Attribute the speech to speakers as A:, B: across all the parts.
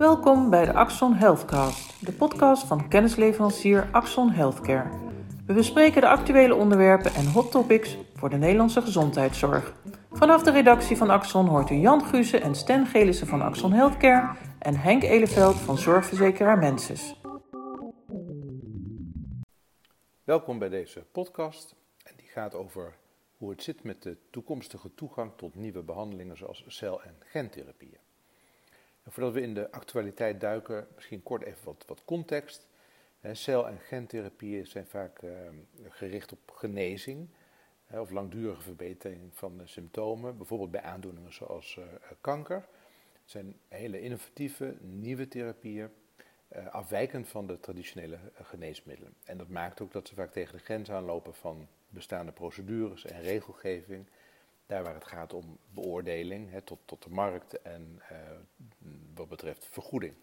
A: Welkom bij de Axon Healthcast, de podcast van kennisleverancier Axon Healthcare. We bespreken de actuele onderwerpen en hot topics voor de Nederlandse gezondheidszorg. Vanaf de redactie van Axon hoort u Jan Guze en Sten Gelissen van Axon Healthcare en Henk Eleveld van Zorgverzekeraar Mensis.
B: Welkom bij deze podcast. En die gaat over hoe het zit met de toekomstige toegang tot nieuwe behandelingen zoals cel- en gentherapieën. Voordat we in de actualiteit duiken, misschien kort even wat, wat context. Cel- en gentherapieën zijn vaak uh, gericht op genezing of langdurige verbetering van symptomen, bijvoorbeeld bij aandoeningen zoals uh, kanker. Het zijn hele innovatieve, nieuwe therapieën, uh, afwijkend van de traditionele geneesmiddelen. En dat maakt ook dat ze vaak tegen de grens aanlopen van bestaande procedures en regelgeving. Daar waar het gaat om beoordeling hè, tot, tot de markt en uh, wat betreft vergoeding.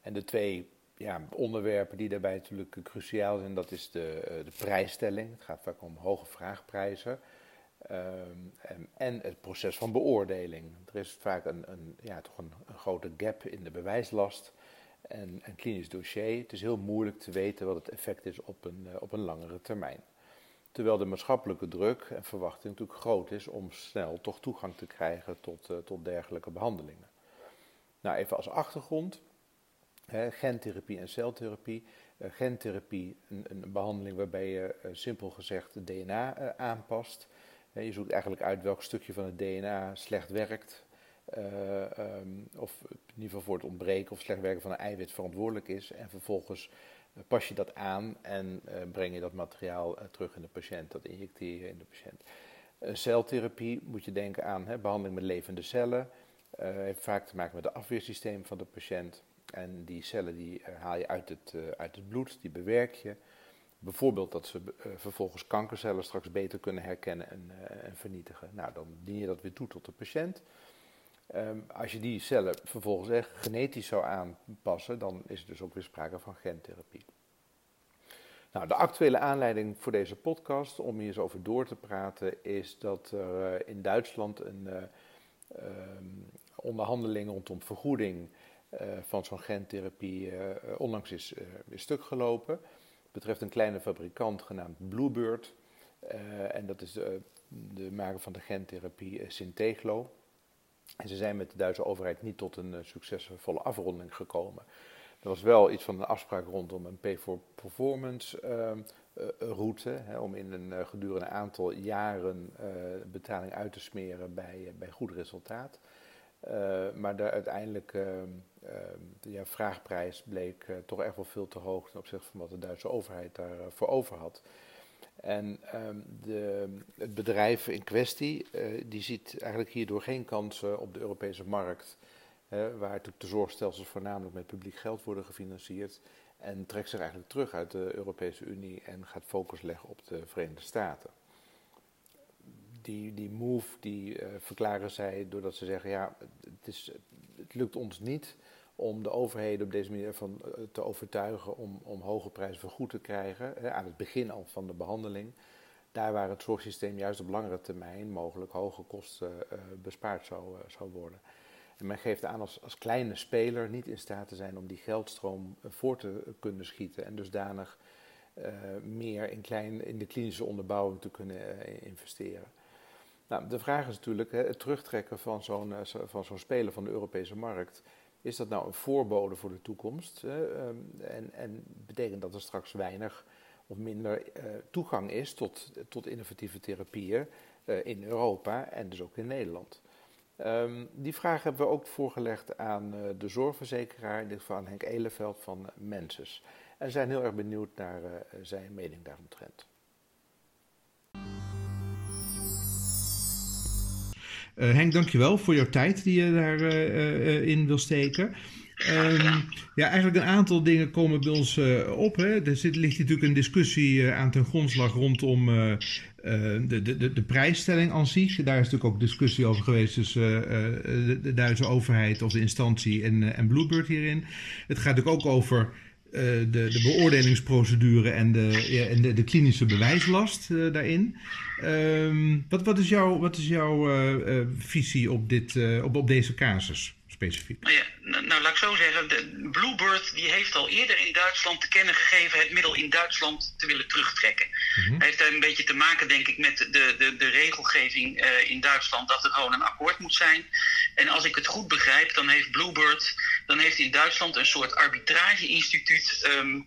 B: En de twee ja, onderwerpen die daarbij natuurlijk cruciaal zijn, dat is de, uh, de prijsstelling. Het gaat vaak om hoge vraagprijzen. Um, en het proces van beoordeling. Er is vaak een, een ja, toch een, grote gap in de bewijslast en een klinisch dossier. Het is heel moeilijk te weten wat het effect is op een, uh, op een langere termijn. Terwijl de maatschappelijke druk en verwachting natuurlijk groot is om snel toch toegang te krijgen tot, uh, tot dergelijke behandelingen. Nou, even als achtergrond. Hè, gentherapie en celtherapie. Uh, gentherapie, een, een, behandeling waarbij je uh, simpel gezegd het DNA aanpast. je zoekt eigenlijk uit welk stukje van het DNA slecht werkt. Um, of in ieder geval voor het ontbreken of slecht werken van een eiwit verantwoordelijk is. En vervolgens pas je dat aan en uh, breng je dat materiaal uh, terug in de patiënt, dat injecteer je in de patiënt. Uh, celtherapie moet je denken aan hè, behandeling met levende cellen. heeft vaak te maken met het afweersysteem van de patiënt. En die cellen die haal je uit het, uit het bloed, die bewerk je. Bijvoorbeeld dat ze vervolgens kankercellen straks beter kunnen herkennen en, en, vernietigen. Nou, dan dien je dat weer toe tot de patiënt. Um, als je die cellen vervolgens echt genetisch zou aanpassen, dan is er dus ook weer sprake van gentherapie. Nou, de actuele aanleiding voor deze podcast, om hier eens over door te praten, is dat er uh, in Duitsland een uh, um, onderhandeling rondom vergoeding uh, van zo'n gentherapie onlangs is, is stuk gelopen. Het betreft een kleine fabrikant genaamd Bluebird. en dat is de, de maker van de gentherapie Synteglo. En ze zijn met de Duitse overheid niet tot een uh, succesvolle afronding gekomen. Er was wel iets van een afspraak rondom een pay for performance uh, uh, route, hè, om in een gedurende aantal jaren betaling uit te smeren bij, bij goed resultaat. maar de uiteindelijke de ja, vraagprijs bleek toch echt wel veel te hoog ten opzichte van wat de Duitse overheid daarvoor over had. En um, de, het bedrijf in kwestie, uh, die ziet eigenlijk hierdoor geen kansen op de Europese markt, waar de zorgstelsels voornamelijk met publiek geld worden gefinancierd, en trekt zich eigenlijk terug uit de Europese Unie en gaat focus leggen op de Verenigde Staten. Die, die move, die uh, verklaren zij doordat ze zeggen, ja, het, is, het lukt ons niet om de overheden op deze manier van, uh, te overtuigen om, om hoge prijzen vergoed te krijgen, aan het begin al van de behandeling. Daar waar het zorgsysteem juist op langere termijn mogelijk hoge kosten uh, bespaard zou, uh, zou worden. En men geeft aan als, als kleine speler niet in staat te zijn om die geldstroom voor te kunnen schieten en dusdanig meer in, klein, in de klinische onderbouwing te kunnen investeren. Nou, de vraag is natuurlijk, het terugtrekken van zo'n van zo'n speler van de Europese markt is dat nou een voorbode voor de toekomst? Hè? En, en, betekent dat er straks weinig of minder uh, toegang is tot, tot innovatieve therapieën uh, in Europa en dus ook in Nederland? Um, die vraag hebben we ook voorgelegd aan uh, de zorgverzekeraar, in dit geval aan Henk Eleveld van Menses. En zijn heel erg benieuwd naar zijn mening daaromtrent.
C: Uh, Henk, dankjewel voor jouw tijd die je daarin uh, uh, wil steken. Um, ja, eigenlijk een aantal dingen komen bij ons op. Hè. Er zit, ligt natuurlijk een discussie aan ten grondslag rondom de, de, de, prijsstelling aan zich. Daar is natuurlijk ook discussie over geweest tussen de, de, Duitse overheid of de instantie en, en Bluebird hierin. Het gaat natuurlijk ook over de, de beoordelingsprocedure en de, en de, klinische bewijslast daarin. Um, wat, wat, is jouw, wat is jouw uh, visie op, dit, op, op deze casus?
B: specifiek?
C: Nou, ja, nou, nou, laat ik zo zeggen, de Bluebird die heeft al eerder in Duitsland te kennen gegeven het middel in Duitsland te willen terugtrekken. Hij heeft daar een beetje te maken, denk ik, met de, de, de regelgeving uh, in Duitsland dat er gewoon een akkoord moet zijn. En als ik het goed begrijp, dan heeft Bluebird, dan heeft in Duitsland een soort arbitrage-instituut. Um,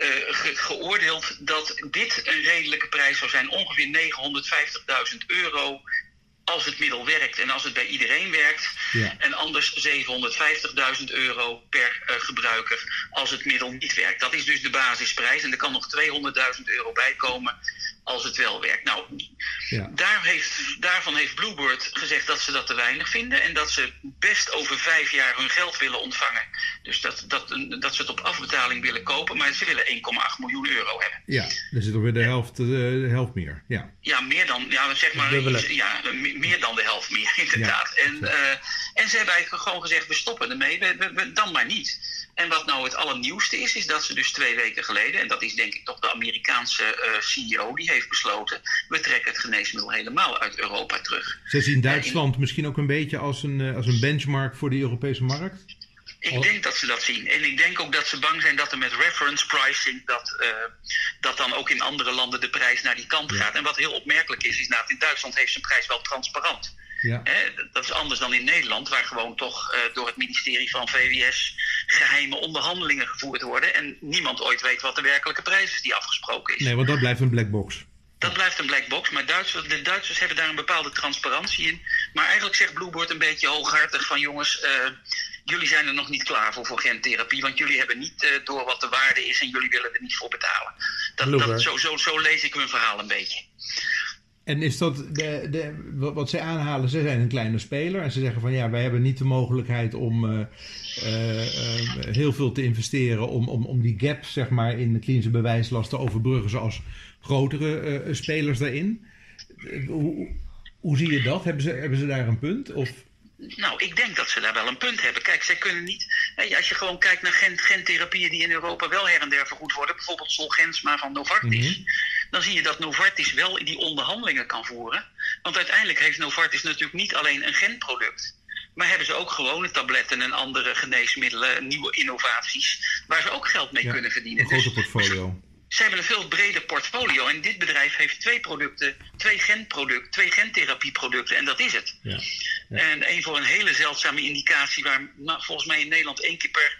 C: ge geoordeeld dat dit een redelijke prijs zou zijn, ongeveer 950.000 euro als het middel werkt en als het bij iedereen werkt.
B: Ja.
C: En anders 750.000 euro per uh, gebruiker als het middel niet werkt. Dat is dus de basisprijs. En er kan nog 200.000 euro bij komen als het wel werkt. Nou,
B: Ja.
C: daar heeft, daarvan heeft Bluebird gezegd dat ze dat te weinig vinden. En dat ze best over vijf jaar hun geld willen ontvangen. Dus dat, dat, dat ze het op afbetaling willen kopen. Maar ze willen 1,8 miljoen euro hebben.
B: Ja, er zit alweer de helft, eh, de helft meer. Ja.
C: Ja, meer dan, ja, zeg maar, ja, meer dan de helft meer, inderdaad. En, eh, en ze hebben eigenlijk gewoon gezegd, we stoppen ermee, we, we- we- dan maar niet. En wat nou het allernieuwste is, is dat ze dus twee weken geleden, en dat is denk ik toch de Amerikaanse eh, CEO, die heeft besloten, we trekken het geneesmiddel helemaal uit Europa terug.
B: Zij zien Duitsland misschien ook een beetje als een, eh, als een benchmark voor de Europese markt?
C: Ik denk dat ze dat zien. En ik denk ook dat ze bang zijn dat er met reference pricing, dat, eh, dat dan ook in andere landen de prijs naar die kant gaat. En wat heel opmerkelijk is, is dat in Duitsland heeft zijn prijs wel transparant.
B: Ja.
C: Hè, dat is anders dan in Nederland, waar gewoon toch eh, door het ministerie van VWS geheime onderhandelingen gevoerd worden. En niemand ooit weet wat de werkelijke prijs is die afgesproken is.
B: Nee, want dat blijft een black box.
C: Dat blijft een black box, maar Duitsers, de Duitsers hebben daar een bepaalde transparantie in. Maar eigenlijk zegt Bluebird een beetje hooghartig van jongens, eh, jullie zijn er nog niet klaar voor, voor gentherapie. Want jullie hebben niet eh, door wat de waarde is en jullie willen er niet voor betalen. Dat, dat, zo, zo, zo lees ik hun verhaal een beetje.
B: En is dat de, de, wat zij aanhalen? Ze zijn een kleine speler en ze zeggen van ja, wij hebben niet de mogelijkheid om eh, eh, heel veel te investeren om, om, om die gap zeg maar, in de klinische bewijslast te overbruggen zoals grotere spelers daarin. Hoe, hoe zie je dat? Hebben ze, hebben ze daar een punt? Of,
C: Nou, ik denk dat ze daar wel een punt hebben. Kijk, zij kunnen niet. Als je gewoon kijkt naar gen, gentherapieën die in Europa wel her en der vergoed worden, bijvoorbeeld Solgensma van Novartis, dan zie je dat Novartis wel die onderhandelingen kan voeren. Want uiteindelijk heeft Novartis natuurlijk niet alleen een genproduct. Maar hebben ze ook gewone tabletten en andere geneesmiddelen, nieuwe innovaties, waar ze ook geld mee
B: Ja,
C: kunnen verdienen.
B: een grote
C: Dus
B: portfolio.
C: ze hebben een veel breder portfolio. En dit bedrijf heeft twee producten, twee genproducten, twee gentherapieproducten. En dat is het.
B: Ja.
C: En één voor een hele zeldzame indicatie waar nou, volgens mij in Nederland één keer per,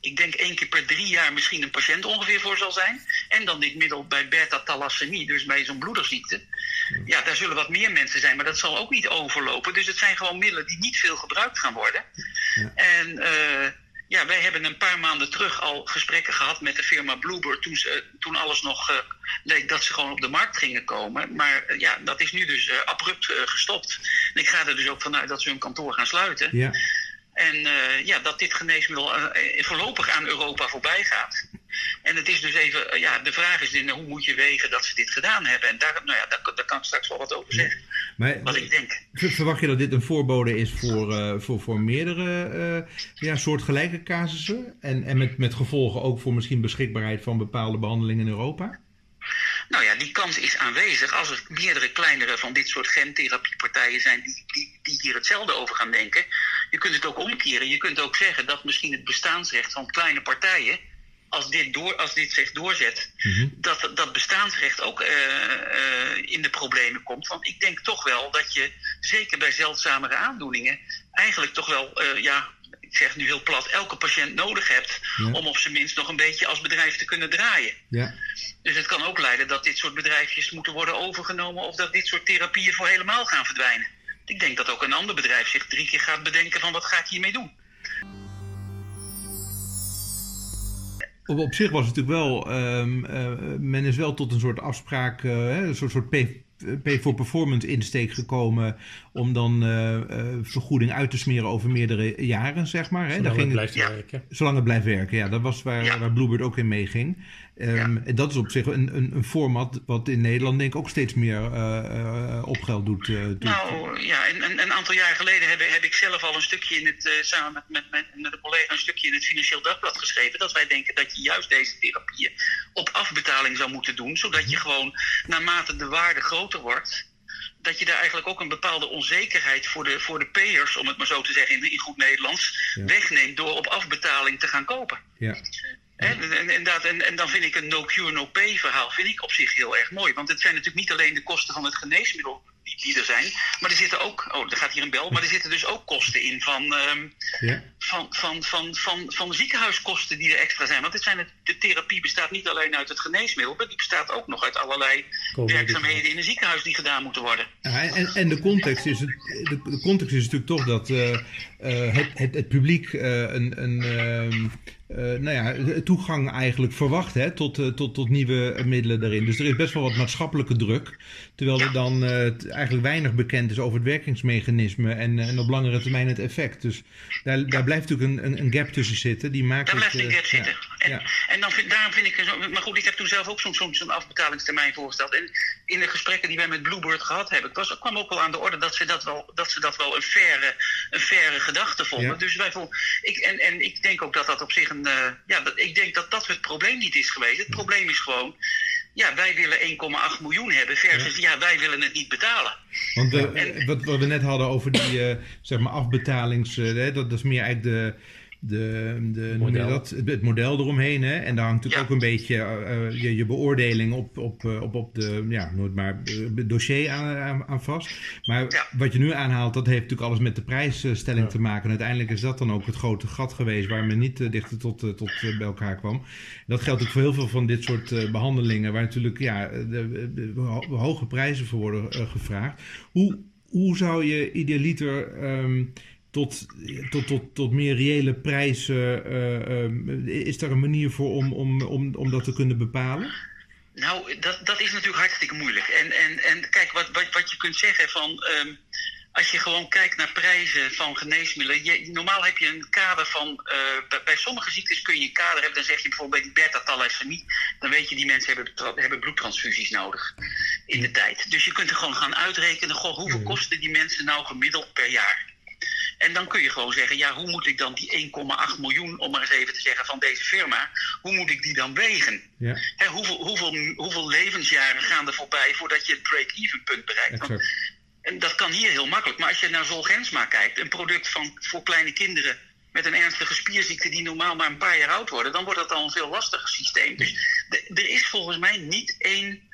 C: ik denk één keer per drie jaar misschien een patiënt ongeveer voor zal zijn. En dan dit middel bij beta-thalassemie, dus bij zo'n bloederziekte. Ja, daar zullen wat meer mensen zijn, maar dat zal ook niet overlopen. Dus het zijn gewoon middelen die niet veel gebruikt gaan worden.
B: Ja.
C: En eh, ja, wij hebben een paar maanden terug al gesprekken gehad met de firma Bluebird. Toen, ze, toen alles nog eh, leek dat ze gewoon op de markt gingen komen. Maar eh, ja, dat is nu dus eh, abrupt gestopt. En ik ga er dus ook vanuit dat ze hun kantoor gaan sluiten.
B: Ja.
C: En ja, dat dit geneesmiddel voorlopig aan Europa voorbij gaat. En het is dus even, ja, de vraag is in, hoe moet je wegen dat ze dit gedaan hebben? En daar, nou ja, daar kan ik straks wel wat over zeggen.
B: Maar
C: Wat ik denk.
B: ver- verwacht je dat dit een voorbode is voor, eh, voor, voor meerdere eh, ja, soortgelijke casussen? En, en met, met gevolgen ook voor misschien beschikbaarheid van bepaalde behandelingen in Europa?
C: Nou ja, die kans is aanwezig als er meerdere kleinere van dit soort gentherapiepartijen zijn die, die, die hier hetzelfde over gaan denken. Je kunt het ook omkeren. Je kunt ook zeggen dat misschien het bestaansrecht van kleine partijen, als dit, door, als dit zich doorzet,
B: Mhm.
C: dat dat bestaansrecht ook eh, eh, in de problemen komt. Want ik denk toch wel dat je, zeker bij zeldzamere aandoeningen, eigenlijk toch wel, eh, ja, ik zeg nu heel plat, elke patiënt nodig hebt
B: Ja.
C: om op zijn minst nog een beetje als bedrijf te kunnen draaien.
B: Ja.
C: Dus het kan ook leiden dat dit soort bedrijfjes moeten worden overgenomen of dat dit soort therapieën voor helemaal gaan verdwijnen. Ik denk dat ook een ander bedrijf zich drie keer gaat bedenken van wat ga ik hiermee doen.
B: Op, op zich was het natuurlijk wel, ehm, eh, men is wel tot een soort afspraak, eh, hè, een soort, soort pay, pay for performance insteek gekomen om dan eh, eh, vergoeding uit te smeren over meerdere jaren, zeg maar. Hè.
D: Zolang
B: Daar
D: het
B: ging,
D: blijft werken.
B: Zolang het blijft werken, ja. Dat was waar,
C: Ja.
B: waar Bluebird ook in meeging. Ehm, En dat is op zich een, een, een format wat in Nederland denk ik ook steeds meer eh, eh, op geld doet. eh, doet.
C: Nou ja, en, en, een aantal jaar geleden heb, heb ik zelf al een stukje in het, eh, samen met, met, met, met een collega, een stukje in het Financieel Dagblad geschreven. Dat wij denken dat je juist deze therapieën op afbetaling zou moeten doen. Zodat je gewoon naarmate de waarde groter wordt, dat je daar eigenlijk ook een bepaalde onzekerheid voor de, voor de payers, om het maar zo te zeggen in, in goed Nederlands, wegneemt door op afbetaling te gaan kopen.
B: Ja.
C: En, en, en, en, en dan vind ik een no cure, no pay verhaal vind ik op zich heel erg mooi. Want het zijn natuurlijk niet alleen de kosten van het geneesmiddel die, die er zijn. Maar er zitten ook, oh, er gaat hier een bel, maar er zitten dus ook kosten in van, ehm,
B: Ja.
C: van, van, van, van, van ziekenhuiskosten die er extra zijn. Want dit zijn het, de therapie bestaat niet alleen uit het geneesmiddel, maar die bestaat ook nog uit allerlei werkzaamheden in een ziekenhuis die gedaan moeten worden.
B: Ja, en, en de context is, het, de, de context is natuurlijk toch dat eh, eh, het, het, het publiek eh, een, een eh, nou ja, toegang eigenlijk verwacht hè, tot, eh, tot, tot nieuwe middelen daarin. Dus er is best wel wat maatschappelijke druk. Terwijl er dan eh, het eigenlijk weinig bekend is over het werkingsmechanisme en, en op langere termijn het effect. Dus daar, daar blijft natuurlijk een, een, een gap tussen zitten. Die maakt
C: Daar
B: het,
C: blijft een gap zitten.
B: ja,
C: En,
B: ja.
C: en dan vind, daarom vind ik, zo, maar goed, ik heb toen zelf ook zo'n zo'n zo'n afbetalingstermijn voorgesteld. En in de gesprekken die wij met Bluebird gehad hebben, was, kwam ook wel aan de orde dat ze dat wel, dat ze dat wel een faire, een faire gedachte vonden.
B: Ja.
C: Dus wij vonden, ik, en, en ik denk ook dat dat op zich een, eh, ja, dat, ik denk dat dat het probleem niet is geweest. Het probleem is gewoon, ja, wij willen 1,8 miljoen hebben versus, ja. wij willen het niet betalen.
B: Want we,
C: En-
B: wat, we net hadden over die eh, zeg maar afbetalings, eh, dat, dat is meer eigenlijk de, de, de noem je
D: Model.
B: dat, het, het model eromheen. Hè? En daar hangt natuurlijk
C: Ja.
B: ook een beetje eh, eh, je, je beoordeling op, op, eh, op, op de, ja, nooit maar eh, dossier aan, aan, aan vast. Maar
C: Ja.
B: wat je nu aanhaalt, dat heeft natuurlijk alles met de prijsstelling te maken. En uiteindelijk is dat dan ook het grote gat geweest waar men niet dichter tot, tot bij elkaar kwam. Dat geldt ook voor heel veel van dit soort eh, behandelingen, waar natuurlijk ja, de, de- de ho- hoge prijzen voor worden gevraagd. Hoe, hoe zou je idealiter ehm, tot, tot, tot, tot meer reële prijzen, eh, ehm, is daar een manier voor om, om, om, om dat te kunnen bepalen?
C: Nou, dat, dat is natuurlijk hartstikke moeilijk. En, en, en kijk, wat, wat, wat je kunt zeggen van. ehm, als je gewoon kijkt naar prijzen van geneesmiddelen. Je, normaal heb je een kader van. eh, bij, bij sommige ziektes kun je een kader hebben. Dan zeg je bijvoorbeeld bij die beta-thalassemie. Dan weet je, die mensen hebben, hebben bloedtransfusies nodig. In de tijd. Dus je kunt er gewoon gaan uitrekenen. Goh, hoeveel kosten die mensen nou gemiddeld per jaar? En dan kun je gewoon zeggen, ja, hoe moet ik dan die 1,8 miljoen, om maar eens even te zeggen, van deze firma, hoe moet ik die dan wegen?
B: Ja,
C: Hè, hoeveel, hoeveel, hoeveel levensjaren gaan er voorbij voordat je het break-even punt bereikt? Want- en dat kan hier heel makkelijk. Maar als je naar Zolgensma kijkt, een product van, voor kleine kinderen met een ernstige spierziekte die normaal maar een paar jaar oud worden, dan wordt dat al een veel lastiger systeem. Dus de- er is volgens mij niet één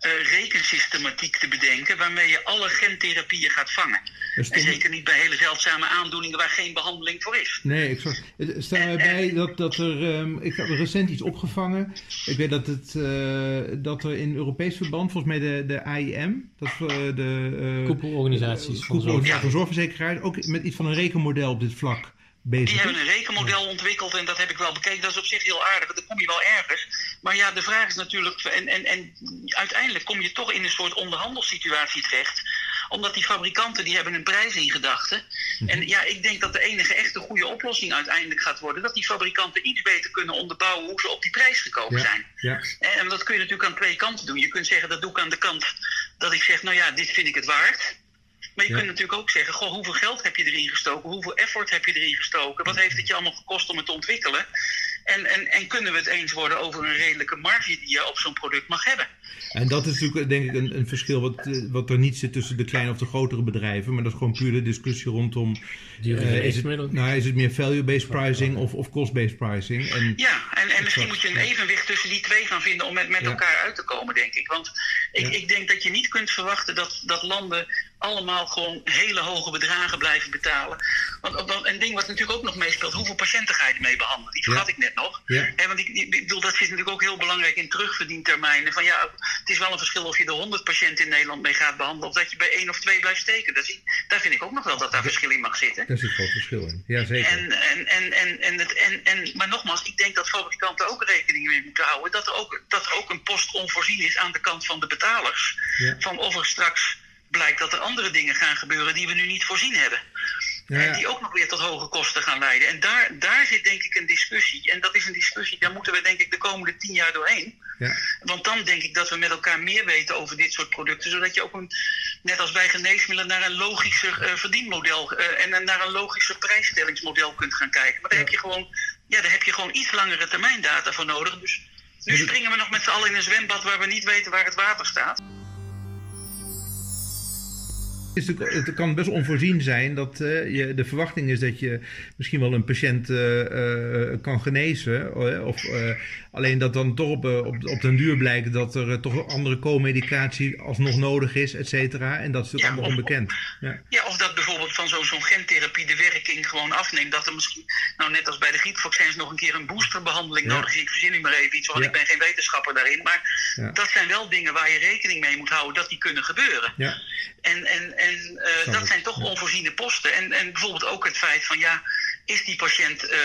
C: eh, rekensystematiek te bedenken waarmee je alle gentherapieën gaat vangen.
B: Er
C: En zeker niet bij hele zeldzame aandoeningen waar geen behandeling voor is.
B: Nee, exact. Er staat erbij dat, dat er. ehm, ik heb recent iets opgevangen. Ik weet dat, het, eh, dat er in Europees verband, volgens mij de, de AIM, dat eh, de. eh,
D: Koepelorganisaties van
B: van zorgverzekeraars, ook met iets van een rekenmodel op dit vlak bezig.
C: Die hebben een rekenmodel ontwikkeld en dat heb ik wel bekeken. Dat is op zich heel aardig. Dan kom je wel ergens. Maar ja, de vraag is natuurlijk. En, en, en uiteindelijk kom je toch in een soort onderhandelssituatie terecht. Omdat die fabrikanten die hebben een prijs in gedachten. En ja, ik denk dat de enige echte goede oplossing uiteindelijk gaat worden. Dat die fabrikanten iets beter kunnen onderbouwen hoe ze op die prijs gekomen
B: Ja.
C: zijn.
B: Ja,
C: En dat kun je natuurlijk aan twee kanten doen. Je kunt zeggen, dat doe ik aan de kant dat ik zeg, nou ja, dit vind ik het waard. Maar je
B: Ja.
C: kunt natuurlijk ook zeggen, goh, hoeveel geld heb je erin gestoken? Hoeveel effort heb je erin gestoken? Wat heeft het je allemaal gekost om het te ontwikkelen? En, en, en kunnen we het eens worden over een redelijke marge die je op zo'n product mag hebben?
B: en dat is natuurlijk denk ik een, een verschil wat, eh, wat er niet zit tussen de kleine of de grotere bedrijven. Maar dat is gewoon puur de discussie rondom. Eh, is, het, nou, is het meer value-based pricing of, of cost-based pricing? En,
C: Ja, en, en misschien moet je een evenwicht tussen die twee gaan vinden om met, met
B: Ja.
C: elkaar uit te komen, denk ik. Want ik,
B: Ja.
C: ik denk dat je niet kunt verwachten dat, dat landen allemaal gewoon hele hoge bedragen blijven betalen. Want, want een ding wat natuurlijk ook nog meespeelt, hoeveel patiënten ga je ermee behandelen? Die vergat
B: Ja.
C: ik net nog.
B: Ja.
C: Hè, want ik, ik bedoel, dat zit natuurlijk ook heel belangrijk in terugverdientermijnen. Van ja, het is wel een verschil of je er 100 patiënten in Nederland mee gaat behandelen, of dat je bij één of twee blijft steken. Dat is, daar vind ik ook nog wel dat daar verschil in mag zitten.
B: Daar zit groot verschil in. Ja, zeker.
C: En, en, en, en, en, het, en, en, maar nogmaals, ik denk dat fabrikanten ook rekening mee moeten houden. Dat er ook, dat er ook een post onvoorzien is aan de kant van de betalers.
B: Ja.
C: Van of er straks blijkt dat er andere dingen gaan gebeuren die we nu niet voorzien hebben.
B: Ja,
C: En die ook nog weer tot hoge kosten gaan leiden. En daar, daar zit denk ik een discussie. En dat is een discussie, daar moeten we denk ik de komende tien jaar doorheen.
B: Ja.
C: Want dan denk ik dat we met elkaar meer weten over dit soort producten. Zodat je ook, een, net als bij geneesmiddelen, naar een logischer eh, verdienmodel eh, en naar een logischer prijsstellingsmodel kunt gaan kijken. Maar daar, heb je gewoon, ja, daar heb je gewoon iets langere termijndata voor nodig. Dus nu springen we nog met z'n allen in een zwembad waar we niet weten waar het water staat.
B: Is het, het kan best onvoorzien zijn dat uh, je, de verwachting is dat je misschien wel een patiënt uh, uh, kan genezen. of alleen dat dan toch op, op, op den duur blijkt dat er toch andere co-medicatie alsnog nodig is, et cetera. En dat is natuurlijk allemaal onbekend.
C: Ja. ja, of dat van zo'n gentherapie de werking gewoon afneemt. Dat er misschien, nou net als bij de griepvaccins, nog een keer een boosterbehandeling nodig is. Ik verzin nu maar even iets, want ik ben geen wetenschapper daarin. Maar dat zijn wel dingen waar je rekening mee moet houden dat die kunnen gebeuren.
B: Ja.
C: En, en, en uh, dat zijn toch onvoorziene posten. En, en bijvoorbeeld ook het feit van ja, is die patiënt. Uh,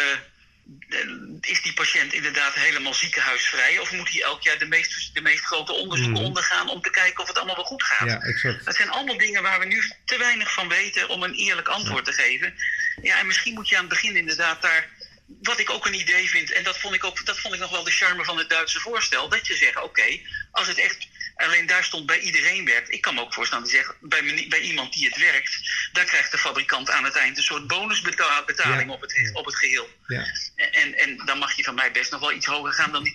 C: is die patiënt inderdaad helemaal ziekenhuisvrij? Of moet hij elk jaar de meest, de meest grote onderzoeken mm. ondergaan om te kijken of het allemaal wel goed gaat?
B: Ja, exact.
C: Dat zijn allemaal dingen waar we nu te weinig van weten om een eerlijk antwoord te geven. Ja, en misschien moet je aan het begin inderdaad daar. Wat ik ook een idee vind, en dat vond ik, ook, dat vond ik nog wel de charme van het Duitse voorstel. Dat je zegt: oké, als het echt Alleen daar stond bij iedereen werkt. Ik kan me ook voorstellen die zegt, bij, bij iemand die het werkt, daar krijgt de fabrikant aan het eind een soort bonusbetaling op, het, op het geheel.
B: Ja.
C: En, en dan mag je van mij best nog wel iets hoger gaan dan die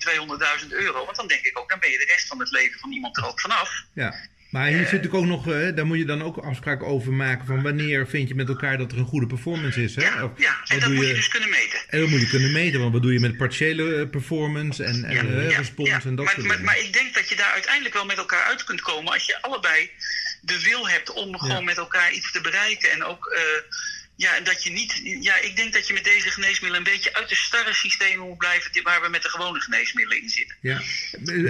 C: 200.000 euro. Want dan denk ik ook, dan ben je de rest van het leven van iemand er ook vanaf.
B: Ja. Maar hier zit natuurlijk ook nog, uh, daar moet je dan ook afspraken over maken van wanneer vind je met elkaar dat er een goede performance is. Hè?
C: Ja, ja. en dat moet je, dus kunnen meten.
B: En dat moet je kunnen meten, want wat doe je met partiële eh, performance en, en ja, uh, respons en dat
C: maar,
B: soort
C: maar,
B: dingen.
C: Maar ik denk dat je daar uiteindelijk wel met elkaar uit kunt komen als je allebei de wil hebt om gewoon met elkaar iets te bereiken en ook... Uh, ja, en dat je niet. Ja, ik denk dat je met deze geneesmiddelen een beetje uit de starre systemen moet blijven waar we met de gewone geneesmiddelen in zitten.
B: Ja.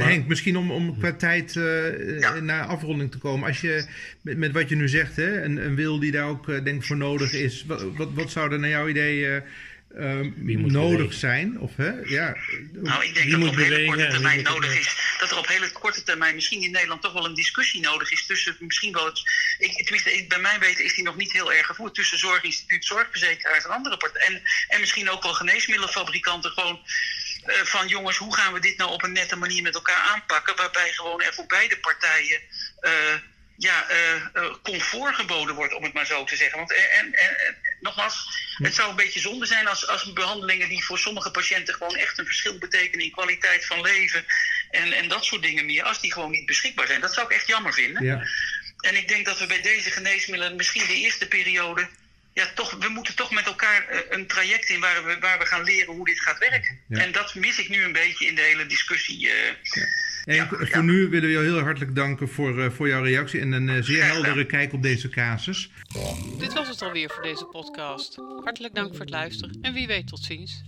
B: Henk, misschien om, om qua tijd uh, naar afronding te komen. Als je met, met wat je nu zegt, hè, een, een wil die daar ook uh, denk voor nodig is, wat, wat, wat zou er naar jouw idee um, nodig zijn? Of, hè? Ja,
C: nou, ik denk dat op hele korte termijn nodig is. Dat er op hele korte termijn misschien in Nederland toch wel een discussie nodig is tussen misschien wel het. Ik, tenminste, bij mij weten is die nog niet heel erg gevoerd tussen Zorginstituut, zorgverzekeraars en andere partijen. En, en misschien ook wel geneesmiddelenfabrikanten gewoon. Uh, van jongens, hoe gaan we dit nou op een nette manier met elkaar aanpakken? Waarbij gewoon er voor beide partijen uh, ja, uh, comfort geboden wordt, om het maar zo te zeggen. Want en, en, nogmaals, het zou een beetje zonde zijn als, als behandelingen die voor sommige patiënten gewoon echt een verschil betekenen in kwaliteit van leven en, en dat soort dingen meer, als die gewoon niet beschikbaar zijn. Dat zou ik echt jammer vinden.
B: Ja.
C: En ik denk dat we bij deze geneesmiddelen misschien de eerste periode. Ja, toch, we moeten toch met elkaar eh, een traject in waar we, waar we gaan leren hoe dit gaat werken. En dat mis ik nu een beetje in de hele discussie. Uh,
B: ja. En voor nu willen we jou heel hartelijk danken voor, uh, voor jouw reactie en een uh, zeer heldere kijk op deze casus.
A: Dit was het alweer voor deze podcast. Hartelijk dank voor het luisteren en wie weet tot ziens.